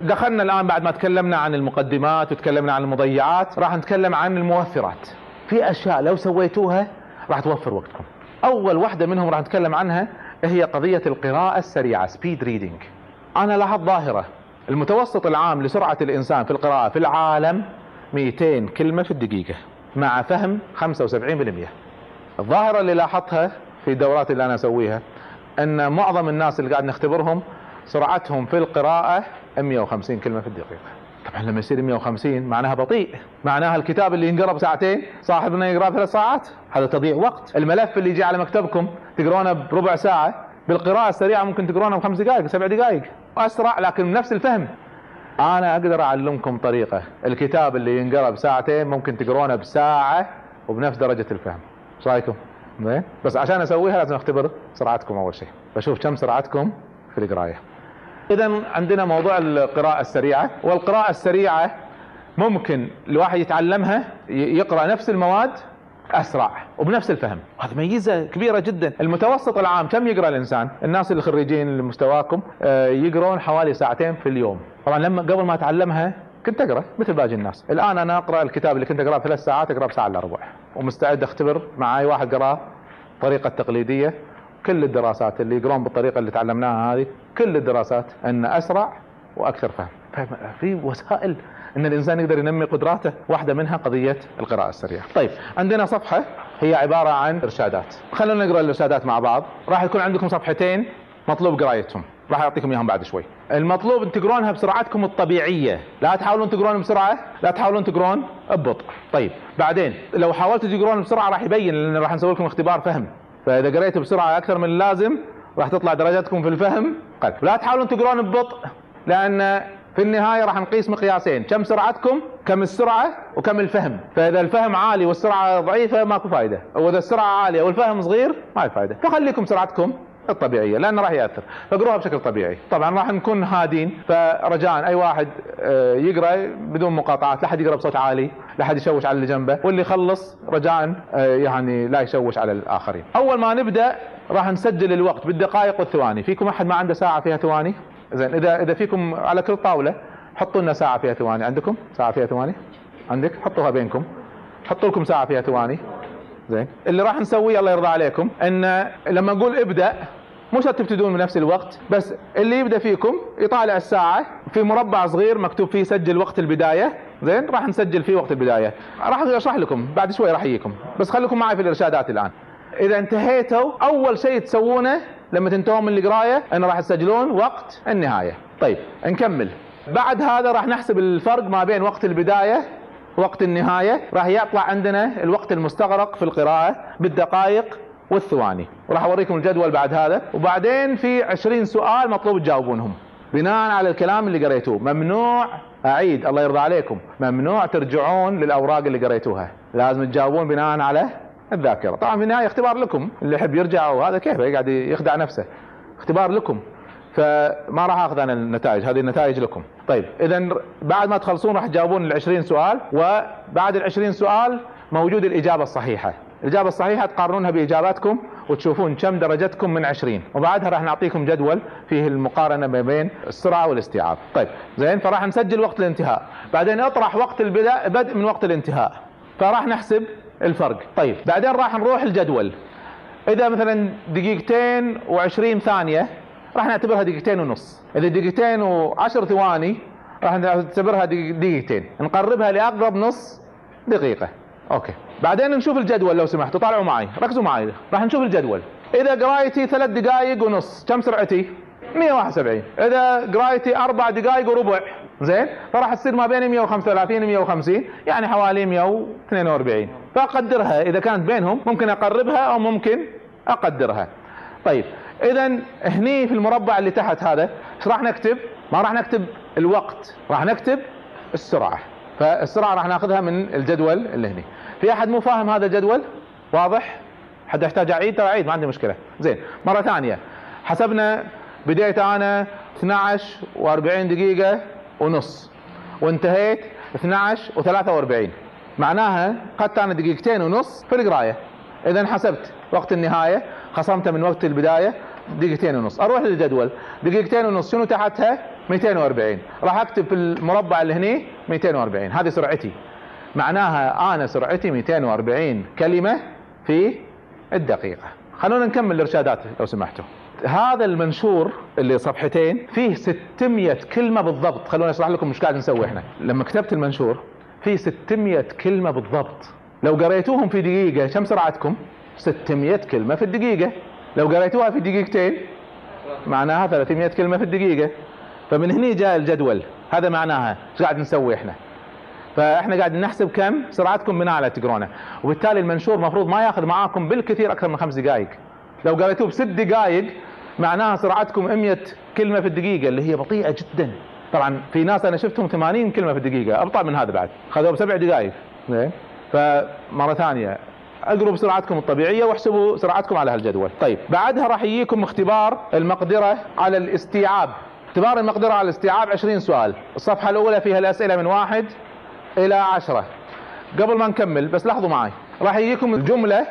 دخلنا الآن بعد ما تكلمنا عن المقدمات وتكلمنا عن المضيعات راح نتكلم عن الموفرات. في أشياء لو سويتوها راح توفر وقتكم. أول واحدة منهم راح نتكلم عنها هي قضية القراءة السريعة speed reading أنا لاحظت ظاهرة. المتوسط العام لسرعة الإنسان في القراءة في العالم 200 كلمة في الدقيقة مع فهم 75% الظاهرة اللي لاحظتها في الدورات اللي أنا أسويها إن معظم الناس اللي قاعد نختبرهم سرعتهم في القراءة 150 كلمة في الدقيقة. طبعا لما يصير 150 معناها بطيء؟ معناها الكتاب اللي ينقرا بساعتين صاحبنا يقرأ ثلاث ساعات؟ هذا تضييع وقت. الملف اللي يجي على مكتبكم تقرونه بربع ساعة بالقراءة السريعة ممكن تقرونه بخمس دقائق سبع دقائق. أسرع لكن بنفس الفهم. أنا أقدر أعلمكم طريقة. الكتاب اللي ينقرأ بساعتين ممكن تقرونه بساعة وبنفس درجة الفهم. إيش رأيكم؟ زين بس عشان أسويها لازم أختبر سرعتكم أول شيء. بشوف كم سرعتكم في القراية. اذا عندنا موضوع القراءة السريعة والقراءة السريعة ممكن الواحد يتعلمها يقرأ نفس المواد أسرع وبنفس الفهم. هذا ميزة كبيرة جدا. المتوسط العام كم يقرأ الإنسان؟ الناس اللي خريجين اللي مستواكم آه، يقرون حوالي ساعتين في اليوم. طبعا لما قبل ما أتعلمها كنت أقرأ مثل باقي الناس. الآن أنا أقرأ الكتاب اللي كنت أقرأه ثلاث ساعات اقراه بساعة إلا ربع. ومستعد أختبر مع أي واحد قراه الطريقة التقليديه كل الدراسات اللي يقرون بالطريقة اللي تعلمناها هذه كل الدراسات أن أسرع وأكثر فهم. في وسائل أن الإنسان يقدر ينمي قدراته واحدة منها قضية القراءة السريعة. طيب. عندنا صفحة هي عبارة عن إرشادات. خلونا نقرأ الإرشادات مع بعض. راح يكون عندكم صفحتين مطلوب قرايتهم. راح أعطيكم إياهم بعد شوي. المطلوب تقرونها بسرعتكم الطبيعية. لا تحاولون تقرون بسرعة لا تحاولون تقرون ببطء. طيب بعدين لو حاولتوا تقرون بسرعة راح يبين لأن راح نسوي لكم اختبار فهم. فإذا قريتوا بسرعة أكثر من اللازم راح تطلع درجاتكم في الفهم. قل لا تحاولون تقرون ببطء لأن في النهاية راح نقيس مقياسين. كم سرعتكم كم السرعة وكم الفهم. فإذا الفهم عالي والسرعة ضعيفة ماكو فائده وإذا السرعة عالية والفهم صغير ما في فائده فخليكم سرعتكم. الطبيعية لأنه راح يأثر. فاقروها بشكل طبيعي. طبعا راح نكون هادين. فرجاء أي واحد آه، يقرأ بدون مقاطعات لا حد يقرأ بصوت عالي لا حد يشوش على اللي جنبه. واللي يخلص رجاء آه، يعني لا يشوش على الآخرين. أول ما نبدأ راح نسجل الوقت بالدقائق والثواني. فيكم أحد ما عنده ساعة فيها ثواني؟ زين إذا إذا فيكم على كل طاولة حطوا لنا ساعة فيها ثواني. عندكم ساعة فيها ثواني؟ عندك؟ حطوها بينكم. حطوا لكم ساعة فيها ثواني. زين اللي راح نسويه الله يرضى عليكم إن لما نقول ابدأ مو شرط تبتدون بنفس الوقت بس اللي يبدأ فيكم يطالع الساعة في مربع صغير مكتوب فيه سجل وقت البداية. زين؟ راح نسجل فيه وقت البداية. راح أشرح لكم بعد شوي راح يجيكم بس خليكم معي في الإرشادات الآن. إذا انتهيتوا أول شيء تسوونه لما تنتهون من القراية إن راح تسجلون وقت النهاية. طيب نكمل. بعد هذا راح نحسب الفرق ما بين وقت البداية وقت النهاية. راح يطلع عندنا الوقت المستغرق في القراءة بالدقائق والثواني. وراح أوريكم الجدول بعد هذا. وبعدين في 20 سؤال مطلوب تجاوبونهم. بناء على الكلام اللي قريتوه. ممنوع. أعيد. الله يرضى عليكم. ممنوع ترجعون للأوراق اللي قريتوها. لازم تجاوبون بناء على الذاكرة. طبعا في النهاية اختبار لكم. اللي يحب يرجع وهذا كيف؟ يقعد يخدع نفسه. اختبار لكم. فما راح أخذ أنا النتائج. هذه النتائج لكم. طيب. اذا بعد ما تخلصون راح تجاوبون ال 20 سؤال. وبعد ال 20 سؤال موجود الإجابة الصحيحة. الإجابة الصحيحة تقارنونها بإجاباتكم وتشوفون كم درجتكم من 20 وبعدها راح نعطيكم جدول فيه المقارنة ما بين السرعة والاستيعاب. طيب زين فراح نسجل وقت الانتهاء. بعدين اطرح وقت البدء بدء من وقت الانتهاء. فراح نحسب الفرق. طيب بعدين راح نروح الجدول. إذا مثلا دقيقتين و20 ثانية راح نعتبرها دقيقتين ونص. إذا دقيقتين وعشر ثواني راح نعتبرها دقيقتين. نقربها لأقرب نص دقيقة. أوكي. بعدين نشوف الجدول لو سمحتوا طالعوا معي. ركزوا معي. راح نشوف الجدول. إذا قرايتي ثلاث دقائق ونص كم سرعتي؟ 171 إذا قرايتي أربع دقائق وربع. زين؟ فراح تصير ما بين 135 و 150 يعني حوالي 142 فأقدرها. إذا كانت بينهم ممكن أقربها أو ممكن أقدرها. طيب. إذا هني في المربع اللي تحت هذا إيش راح نكتب؟ ما راح نكتب الوقت راح نكتب السرعة. فالسرعه راح ناخذها من الجدول اللي هني. في أحد مو فاهم هذا الجدول؟ واضح؟ حد يحتاج أعيد؟ ترى أعيد ما عندي مشكلة. زين مرة ثانية. حسبنا بديت أنا 12 و40 دقيقة ونص. وانتهيت 12 و43 معناها اخذت أنا دقيقتين ونص في القراية. إذا حسبت وقت النهاية خصمته من وقت البداية دقيقتين ونص. أروح للجدول. دقيقتين ونص شنو تحتها؟ 240 راح أكتب في المربع اللي هني 240 هذه سرعتي. معناها أنا سرعتي 240 كلمة في الدقيقة. خلونا نكمل الإرشادات لو سمحتوا. هذا المنشور اللي صفحتين فيه 600 كلمة بالضبط. خلونا أشرح لكم مش قاعد نسوي إحنا. لما كتبت المنشور فيه 600 كلمة بالضبط. لو قريتوهم في دقيقة كم سرعتكم؟ 600 كلمة في الدقيقة. لو قريتوها في دقيقتين معناها 300 كلمة في الدقيقة. فمن هنا جاء الجدول. هذا معناها إيش قاعد نسوي إحنا؟ فإحنا قاعد نحسب كم سرعتكم بناء على تقرونه. وبالتالي المنشور المفروض ما يأخذ معاكم بالكثير أكثر من خمس دقائق. لو قريتوه بست دقائق معناها سرعتكم 100 كلمة في الدقيقة اللي هي بطيئة جدا. طبعا في ناس أنا شفتهم 80 كلمة في الدقيقة أبطأ من هذا بعد. خذوه بسبع دقائق. زين فمرة ثانية أقروا بسرعتكم الطبيعية واحسبوا سرعتكم على هالجدول. طيب بعدها راح يجيكم اختبار المقدرة على الاستيعاب. اختبار المقدرة على الاستيعاب 20 سؤال. الصفحة الأولى فيها الأسئلة من واحد إلى عشرة. قبل ما نكمل بس لاحظوا معي راح يجيكم الجملة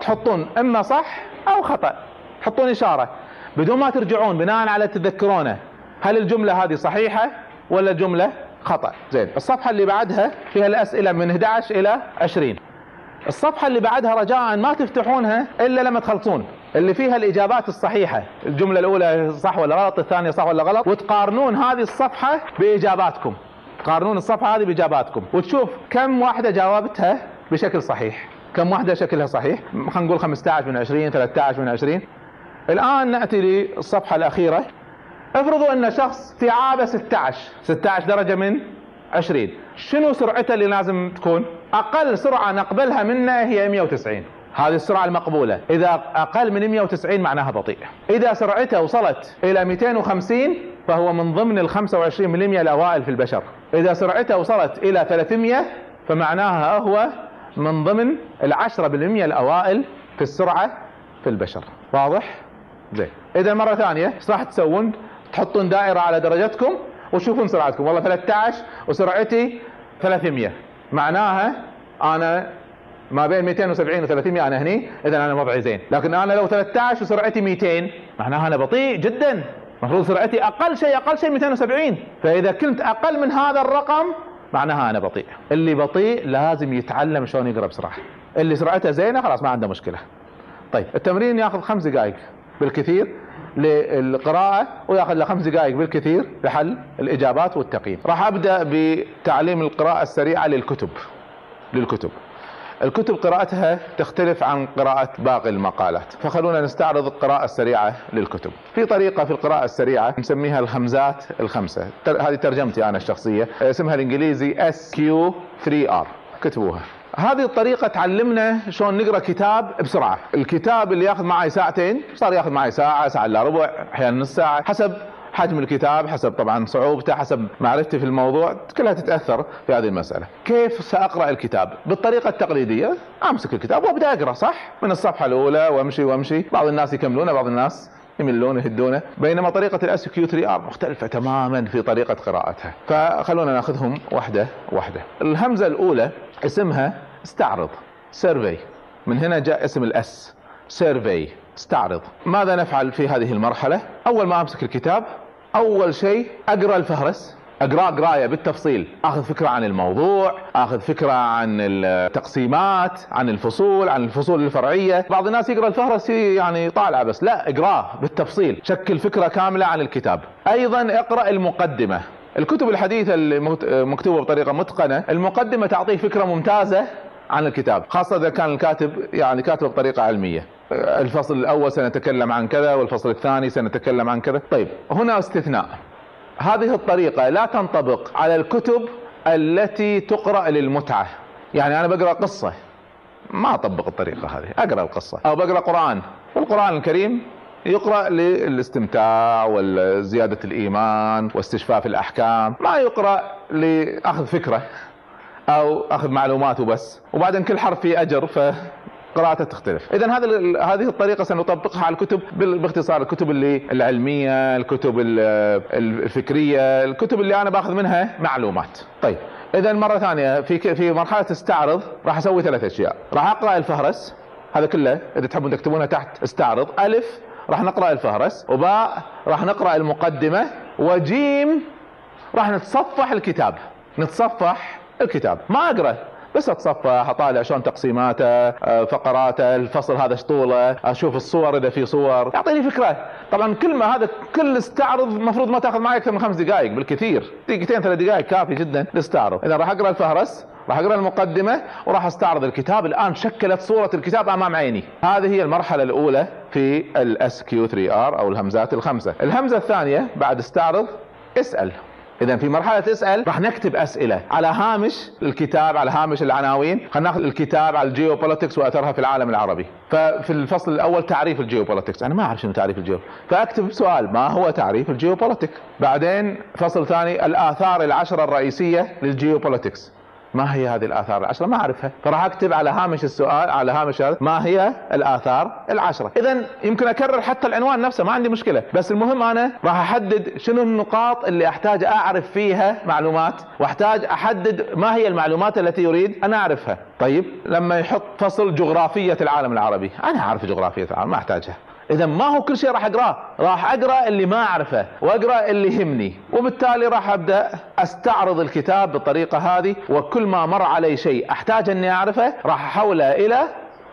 تحطون إما صح أو خطأ. تحطون إشارة. بدون ما ترجعون بناء على تذكرونه هل الجملة هذه صحيحة ولا الجملة خطأ؟ زين الصفحة اللي بعدها فيها الأسئلة من 11 إلى 20 الصفحة اللي بعدها رجاء ما تفتحونها إلا لما تخلصون. اللي فيها الإجابات الصحيحة. الجملة الأولى صح ولا غلط؟ الثانية صح ولا غلط؟ وتقارنون هذه الصفحة بإجاباتكم. تقارنون الصفحة هذه بإجاباتكم. وتشوف كم واحدة جاوبتها بشكل صحيح. كم واحدة شكلها صحيح؟ خلينا نقول 15 من 20 13 من 20 الآن نأتي للصفحة الأخيرة. افرضوا أن شخص استيعابه 16 16 درجة من 20 شنو سرعته اللي لازم تكون؟ أقل سرعة نقبلها منه هي 190 هذه السرعة المقبولة. إذا أقل من 190 معناها بطيء. إذا سرعته وصلت إلى 250 فهو من ضمن ال 25% الأوائل في البشر. إذا سرعته وصلت إلى 300 فمعناها هو من ضمن العشرة بالمية الأوائل في السرعة في البشر. واضح؟ زين. إذا مرة ثانية إيش راح تسوون؟ تحطون دائرة على درجتكم وتشوفون سرعتكم. والله 13 وسرعتي 300 معناها أنا ما بين 270 و 300 أنا هني اذا أنا وضعي زين. لكن أنا لو 13 وسرعتي 200 معناها أنا بطيء جدا. المفروض سرعتي أقل شيء أقل شيء 270 فإذا كنت أقل من هذا الرقم معناها أنا بطيء. اللي بطيء لازم يتعلم شلون يقرأ بسرعة. اللي سرعته زينة خلاص ما عنده مشكلة. طيب التمرين ياخذ خمس دقائق بالكثير للقراءة وياخذ له خمس دقائق بالكثير لحل الإجابات والتقييم. راح أبدأ بتعليم القراءة السريعة للكتب. للكتب. الكتب قراءتها تختلف عن قراءة باقي المقالات. فخلونا نستعرض القراءة السريعة للكتب. في طريقة في القراءة السريعة نسميها الخمزات الخمسة. هذه ترجمتي أنا الشخصية. اسمها الإنجليزي SQ3R كتبوها. هذه الطريقة تعلمنا شلون نقرأ كتاب بسرعة. الكتاب اللي ياخذ معي ساعتين صار ياخذ معي ساعة ساعة إلا ربع أحيانا نص ساعة حسب حجم الكتاب حسب طبعا صعوبته حسب معرفتي في الموضوع كلها تتأثر في هذه المسألة. كيف سأقرأ الكتاب؟ بالطريقة التقليدية؟ أمسك الكتاب وأبدأ أقرأ صح؟ من الصفحة الأولى وأمشي وأمشي. بعض الناس يكملونه بعض الناس يملون يهدونه. بينما طريقة ال SQ 3 R مختلفة تماما في طريقة قراءتها. فخلونا نأخذهم واحدة واحدة الهمزة الأولى اسمها استعرض survey من هنا جاء اسم ال S survey استعرض. ماذا نفعل في هذه المرحلة؟ أول ما أمسك الكتاب أول شيء أقرأ الفهرس أقرأ قراية بالتفصيل آخذ فكرة عن الموضوع آخذ فكرة عن التقسيمات عن الفصول عن الفصول الفرعية. بعض الناس يقرأ الفهرس يعني طالعة بس لا اقرأه بالتفصيل شكل فكرة كاملة عن الكتاب. أيضا اقرأ المقدمة. الكتب الحديثة اللي مكتوبة بطريقة متقنة المقدمة تعطيك فكرة ممتازة عن الكتاب خاصة إذا كان الكاتب يعني كاتبه بطريقة علمية. الفصل الأول سنتكلم عن كذا والفصل الثاني سنتكلم عن كذا. طيب هنا استثناء. هذه الطريقة لا تنطبق على الكتب التي تقرأ للمتعة. يعني أنا بقرأ قصة. ما أطبق الطريقة هذه أقرأ القصة. أو بقرأ قرآن. والقرآن الكريم يقرأ للاستمتاع وزيادة الإيمان واستشفاف الأحكام. ما يقرأ لأخذ فكرة أو أخذ معلومات وبس. وبعدين كل حرف فيه أجر ف قراءته تختلف. اذا هذا هذه الطريقة سنطبقها على الكتب باختصار الكتب اللي العلمية الكتب الفكرية الكتب اللي أنا باخذ منها معلومات. طيب اذا مرة ثانية في في مرحلة استعرض راح أسوي ثلاث أشياء. راح أقرأ الفهرس هذا كله إذا تحبون تكتبونها تحت استعرض. ألف راح نقرأ الفهرس. وباء راح نقرأ المقدمة. وجيم راح نتصفح الكتاب. نتصفح الكتاب. ما أقرأ. بس اتصفح اطالع شلون تقسيماته آه، فقراته الفصل هذا طوله أشوف الصور إذا في صور. يعطيني فكرة. طبعا كل ما هذا كل استعرض المفروض ما تأخذ معي أكثر من خمس دقائق بالكثير. دقيقتين ثلاث دقائق كافي جدا لاستعرض إذا راح أقرأ الفهرس راح أقرأ المقدمة وراح أستعرض الكتاب. الآن شكلت صورة الكتاب أمام عيني. هذه هي المرحلة الأولى في ال SQ 3 R أو الهمزات الخمسة. الهمزة الثانية بعد استعرض اسأل. اذا في مرحلة اسال راح نكتب أسئلة على هامش الكتاب على هامش العناوين خلينا ناخذ الكتاب على ال geopolitics وأثرها في العالم العربي. ففي الفصل الأول تعريف ال geopolitics. أنا ما أعرف شنو تعريف الجيو فأكتب سؤال ما هو تعريف ال geopolitic؟ بعدين فصل ثاني الآثار العشرة الرئيسية لل geopolitics. ما هي هذه الآثار العشرة؟ ما أعرفها. فراح أكتب على هامش السؤال على هامش هذا ما هي الآثار العشرة؟ اذا يمكن أكرر حتى العنوان نفسه ما عندي مشكلة. بس المهم أنا راح أحدد شنو النقاط اللي أحتاج أعرف فيها معلومات وأحتاج أحدد ما هي المعلومات التي يريد أن أعرفها. طيب لما يحط فصل جغرافية العالم العربي. أنا أعرف جغرافية العالم ما أحتاجها. إذا ما هو كل شيء راح اقراه راح أقرأ اللي ما أعرفه وأقرأ اللي يهمني. وبالتالي راح أبدأ أستعرض الكتاب بالطريقة هذه وكل ما مر علي شيء أحتاج أني أعرفه راح أحوله إلى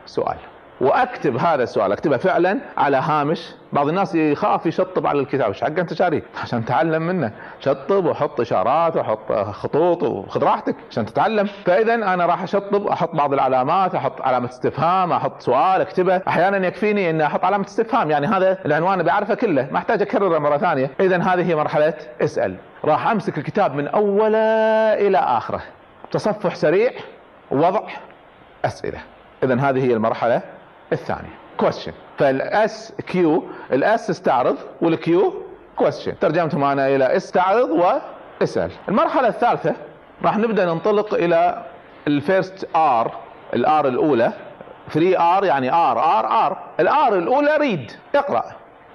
سؤال. وأكتب هذا السؤال أكتبه فعلا على هامش. بعض الناس يخاف يشطب على الكتاب إيش حق أنت شاريه؟ عشان تتعلم منه. شطب وحط إشارات وحط خطوط وخذ راحتك عشان تتعلم. فاذا أنا راح أشطب أحط بعض العلامات أحط علامة استفهام أحط سؤال أكتبه. أحيانا يكفيني إني أحط علامة استفهام يعني هذا العنوان بعرفه كله ما أحتاج أكرره مرة ثانية. اذا هذه هي مرحلة اسأل. راح أمسك الكتاب من أوله إلى آخره. تصفح سريع ووضع أسئلة. اذا هذه هي المرحلة الثانية. Question. فال SQ ال S استعرض وال Q question. ترجمتهم أنا إلى استعرض واسال المرحلة الثالثة راح نبدأ ننطلق إلى ال first R ال R الأولى. 3 R يعني R R R ال R الأولى read اقرأ.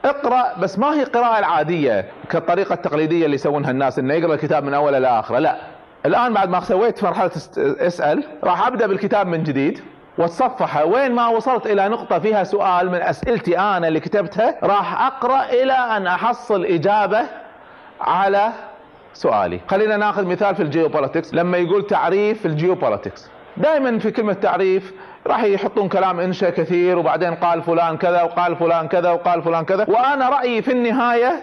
اقرأ بس ما هي قراءة العادية كالطريقة التقليدية اللي يسوونها الناس إنه يقرأ الكتاب من اوله لاخره لا. الآن بعد ما سويت مرحلة اسأل راح أبدأ بالكتاب من جديد. والصفحة وين ما وصلت إلى نقطة فيها سؤال من أسئلتي أنا اللي كتبتها. راح أقرأ إلى أن أحصل إجابة على سؤالي. خلينا ناخذ مثال في ال geopolitics. لما يقول تعريف ال geopolitics. دائما في كلمة تعريف راح يحطون كلام إنشا كثير وبعدين قال فلان كذا وقال فلان كذا وقال فلان كذا. وأنا رأيي في النهاية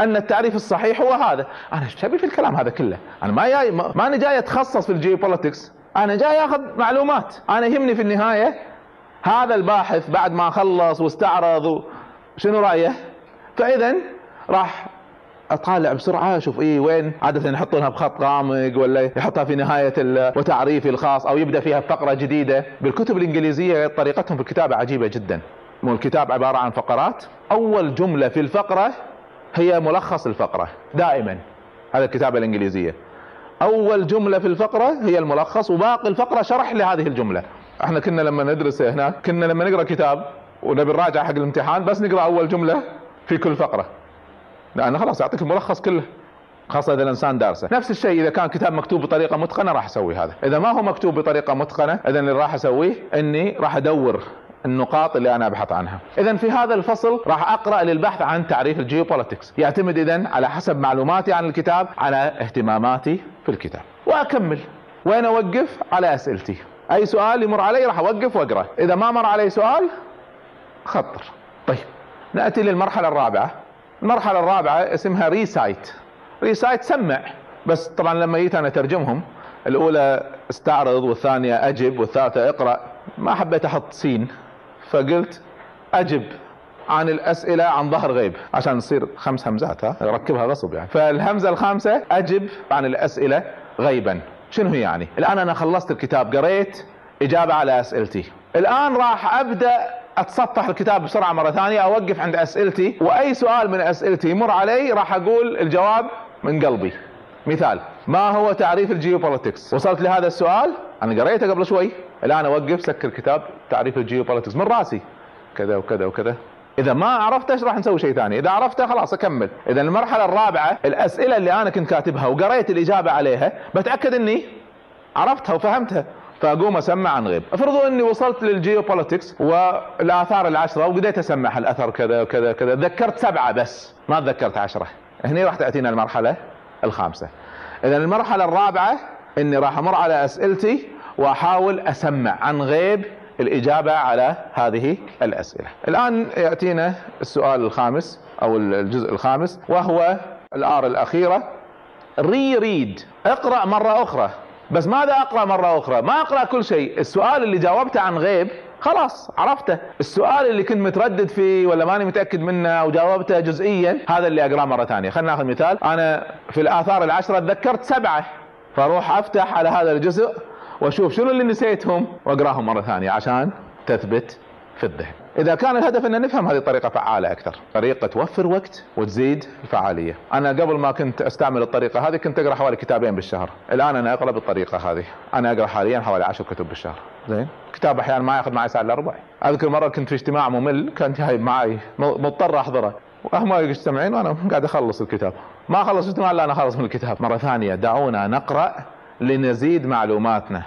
أن التعريف الصحيح هو هذا. أنا إيش في الكلام هذا كله؟ أنا ما جاي ما أنا جاي أتخصص في الجيوبوليتكس. أنا جاي أخذ معلومات. أنا يهمني في النهاية هذا الباحث بعد ما خلص واستعرض. شنو رأيه؟ فاذا راح أطالع بسرعة أشوف إيه وين؟ عادة يحطونها بخط غامق ولا يحطها في نهاية وتعريفي الخاص أو يبدأ فيها بفقرة جديدة. بالكتب الإنجليزية طريقتهم في الكتابة عجيبة جدا. مو الكتاب عبارة عن فقرات. أول جملة في الفقرة هي ملخص الفقرة دائما. هذا الكتابة الإنجليزية. أول جملة في الفقرة هي الملخص وباقي الفقرة شرح لهذه الجملة. إحنا كنا لما ندرس هناك كنا لما نقرأ كتاب ونبي نراجع حق الامتحان بس نقرأ أول جملة في كل فقرة. لأنه خلاص يعطيك الملخص كله خاصة إذا الإنسان دارسه. نفس الشيء إذا كان كتاب مكتوب بطريقة متقنة راح أسوي هذا. إذا ما هو مكتوب بطريقة متقنة اذا اللي راح أسويه إني راح أدور النقاط اللي أنا أبحث عنها. اذا في هذا الفصل راح أقرأ للبحث عن تعريف ال geopolitics يعتمد اذا على حسب معلوماتي عن الكتاب على اهتماماتي في الكتاب. وأكمل. وين أوقف؟ على أسئلتي. أي سؤال يمر علي راح أوقف وأقرأ. إذا ما مر علي سؤال خطر. طيب نأتي للمرحلة الرابعة. المرحلة الرابعة اسمها recite. recite سمع. بس طبعا لما جيت أنا أترجمهم الأولى استعرض والثانية أجب والثالثة اقرأ. ما حبيت أحط سين. فقلت أجب. عن الأسئلة عن ظهر غيب. عشان تصير خمس همزات ها؟ ركبها غصب يعني. فالهمزة الخامسة أجب عن الأسئلة غيبا. شنو هي يعني؟ الآن أنا خلصت الكتاب قريت إجابة على أسئلتي. الآن راح أبدأ اتصفح الكتاب بسرعة مرة ثانية أوقف عند أسئلتي. وأي سؤال من أسئلتي يمر علي راح أقول الجواب من قلبي. مثال ما هو تعريف الجيوبوليتكس؟ وصلت لهذا السؤال؟ أنا قريته قبل شوي. الآن أوقف سكر كتاب تعريف ال geopolitics من رأسي. كذا وكذا وكذا. إذا ما عرفته راح نسوي شيء ثاني. إذا عرفته خلاص أكمل. إذا المرحلة الرابعة الأسئلة اللي أنا كنت كاتبها وقريت الإجابة عليها بتأكد إني عرفتها وفهمتها. فأقوم أسمع عن غيب. افرضوا إني وصلت لل geopolitics والآثار العشرة وبديت أسمع الاثر كذا وكذا وكذا. ذكرت سبعة بس ما تذكرت عشرة. هنا راح تأتينا المرحلة الخامسة. إذا المرحلة الرابعة إني راح أمر على أسئلتي وأحاول أسمع عن غيب الإجابة على هذه الأسئلة. الآن يأتينا السؤال الخامس أو الجزء الخامس وهو ال R الأخيرة. Re-read اقرأ مرة أخرى. بس ماذا أقرأ مرة أخرى؟ ما أقرأ كل شيء. السؤال اللي جاوبته عن غيب خلاص عرفته. السؤال اللي كنت متردد فيه ولا ماني متأكد منه وجاوبته جزئيا هذا اللي أقرأه مرة ثانية. خلينا ناخذ مثال. أنا في الآثار العشرة تذكرت سبعة فأروح أفتح على هذا الجزء. وأشوف شنو اللي نسيتهم وأقراهم مرة ثانية عشان تثبت في الذهن إذا كان الهدف أن نفهم هذه الطريقة فعالة أكثر. طريقة توفر وقت وتزيد الفعالية. أنا قبل ما كنت أستعمل الطريقة هذه كنت أقرأ حوالي كتابين بالشهر. الآن أنا أقرأ بالطريقة هذه. أنا أقرأ حاليا حوالي عشر كتب بالشهر. زين؟ كتاب أحيانا ما يأخذ معي ساعة إلا ربع. أذكر مرة كنت في اجتماع ممل كانت هاي معي مضطر أحضره. وهم يجتمعين وأنا قاعد أخلص الكتاب. ما خلص اجتماع إلا أنا خلص من الكتاب. مرة ثانية دعونا نقرأ لنزيد معلوماتنا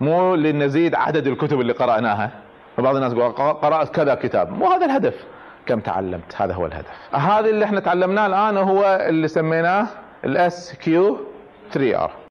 مو لنزيد عدد الكتب اللي قرأناها. فبعض الناس يقول قرأت كذا كتاب مو هذا الهدف. كم تعلمت؟ هذا هو الهدف. هذا اللي إحنا تعلمناه الآن هو اللي سميناه ال SQ 3 R